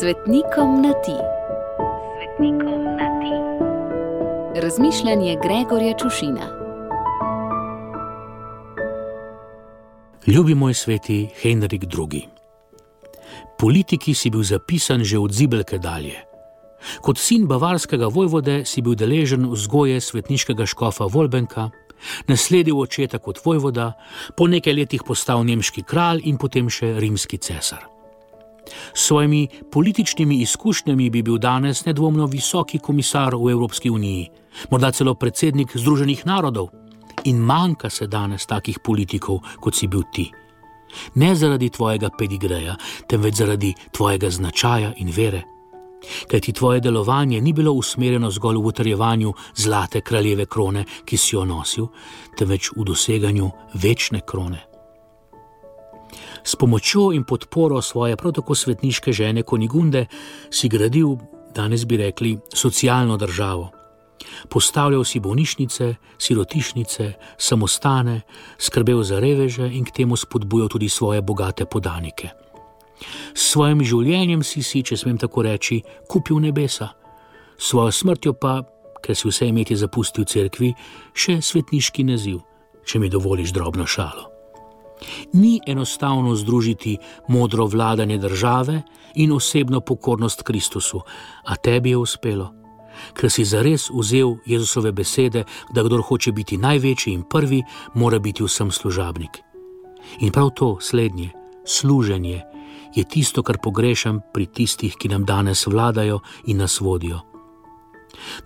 Svetnikom na ti. Svetnikom na ti. Razmišljanje Gregorja Čušina. Ljubi moj sveti Henrik II. Politiki si bil zapisan že od zibelke dalje. Kot sin bavarskega vojvode si bil deležen vzgoje svetniškega škofa Volbenka, nasledil očeta kot vojvoda, po nekaj letih postal nemški kralj in potem še rimski cesar. S svojimi političnimi izkušnjami bi bil danes nedvomno visoki komisar v Evropski uniji, morda celo predsednik Združenih narodov. In manjka se danes takih politikov, kot si bil ti. Ne zaradi tvojega pedigreja, temveč zaradi tvojega značaja in vere. Ker ti tvoje delovanje ni bilo usmerjeno zgolj v utrjevanju zlate kraljeve krone, ki si jo nosil, temveč v doseganju večne krone. S pomočjo in podporo svoje prav tako svetniške žene Konigunde si gradil, danes bi rekli, socialno državo. Postavljal si bolnišnice, sirotišnice, samostane, skrbel za reveže in k temu spodbujal tudi svoje bogate podanike. S svojim življenjem si si, če smem tako reči, kupil nebesa, s svojo smrtjo pa, ker si vse imeti zapustil v cerkvi, še svetniški naziv, če mi dovoliš drobno šalo. Ni enostavno združiti modro vladanje države in osebno pokornost Kristusu, a tebi je uspelo, ker si zares vzel Jezusove besede, da kdo hoče biti največji in prvi, mora biti vsem služabnik. In prav to slednje, služenje, je tisto, kar pogrešam pri tistih, ki nam danes vladajo in nas vodijo.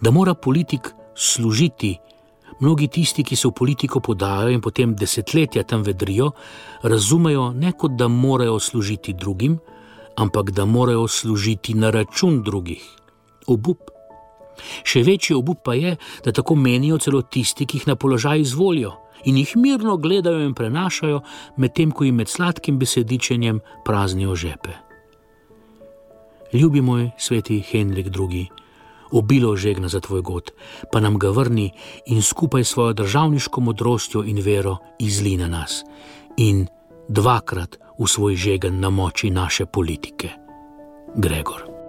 Da mora politik služiti, mnogi tisti, ki se v politiko podajo in potem desetletja tam vedrijo, razumejo ne kot da morajo služiti drugim, ampak da morajo služiti na račun drugih. Obup. Še večji obup pa je, da tako menijo celo tisti, ki jih na položaj izvolijo in jih mirno gledajo in prenašajo, medtem ko jim med sladkim besedičenjem praznijo žepe. Ljubi moj sveti Henrik II., obilo žegna za tvoj god, pa nam ga vrni in skupaj s svojo državniško modrostjo in vero izli na nas in dvakrat v svoj žegen na moči naše politike. Gregor.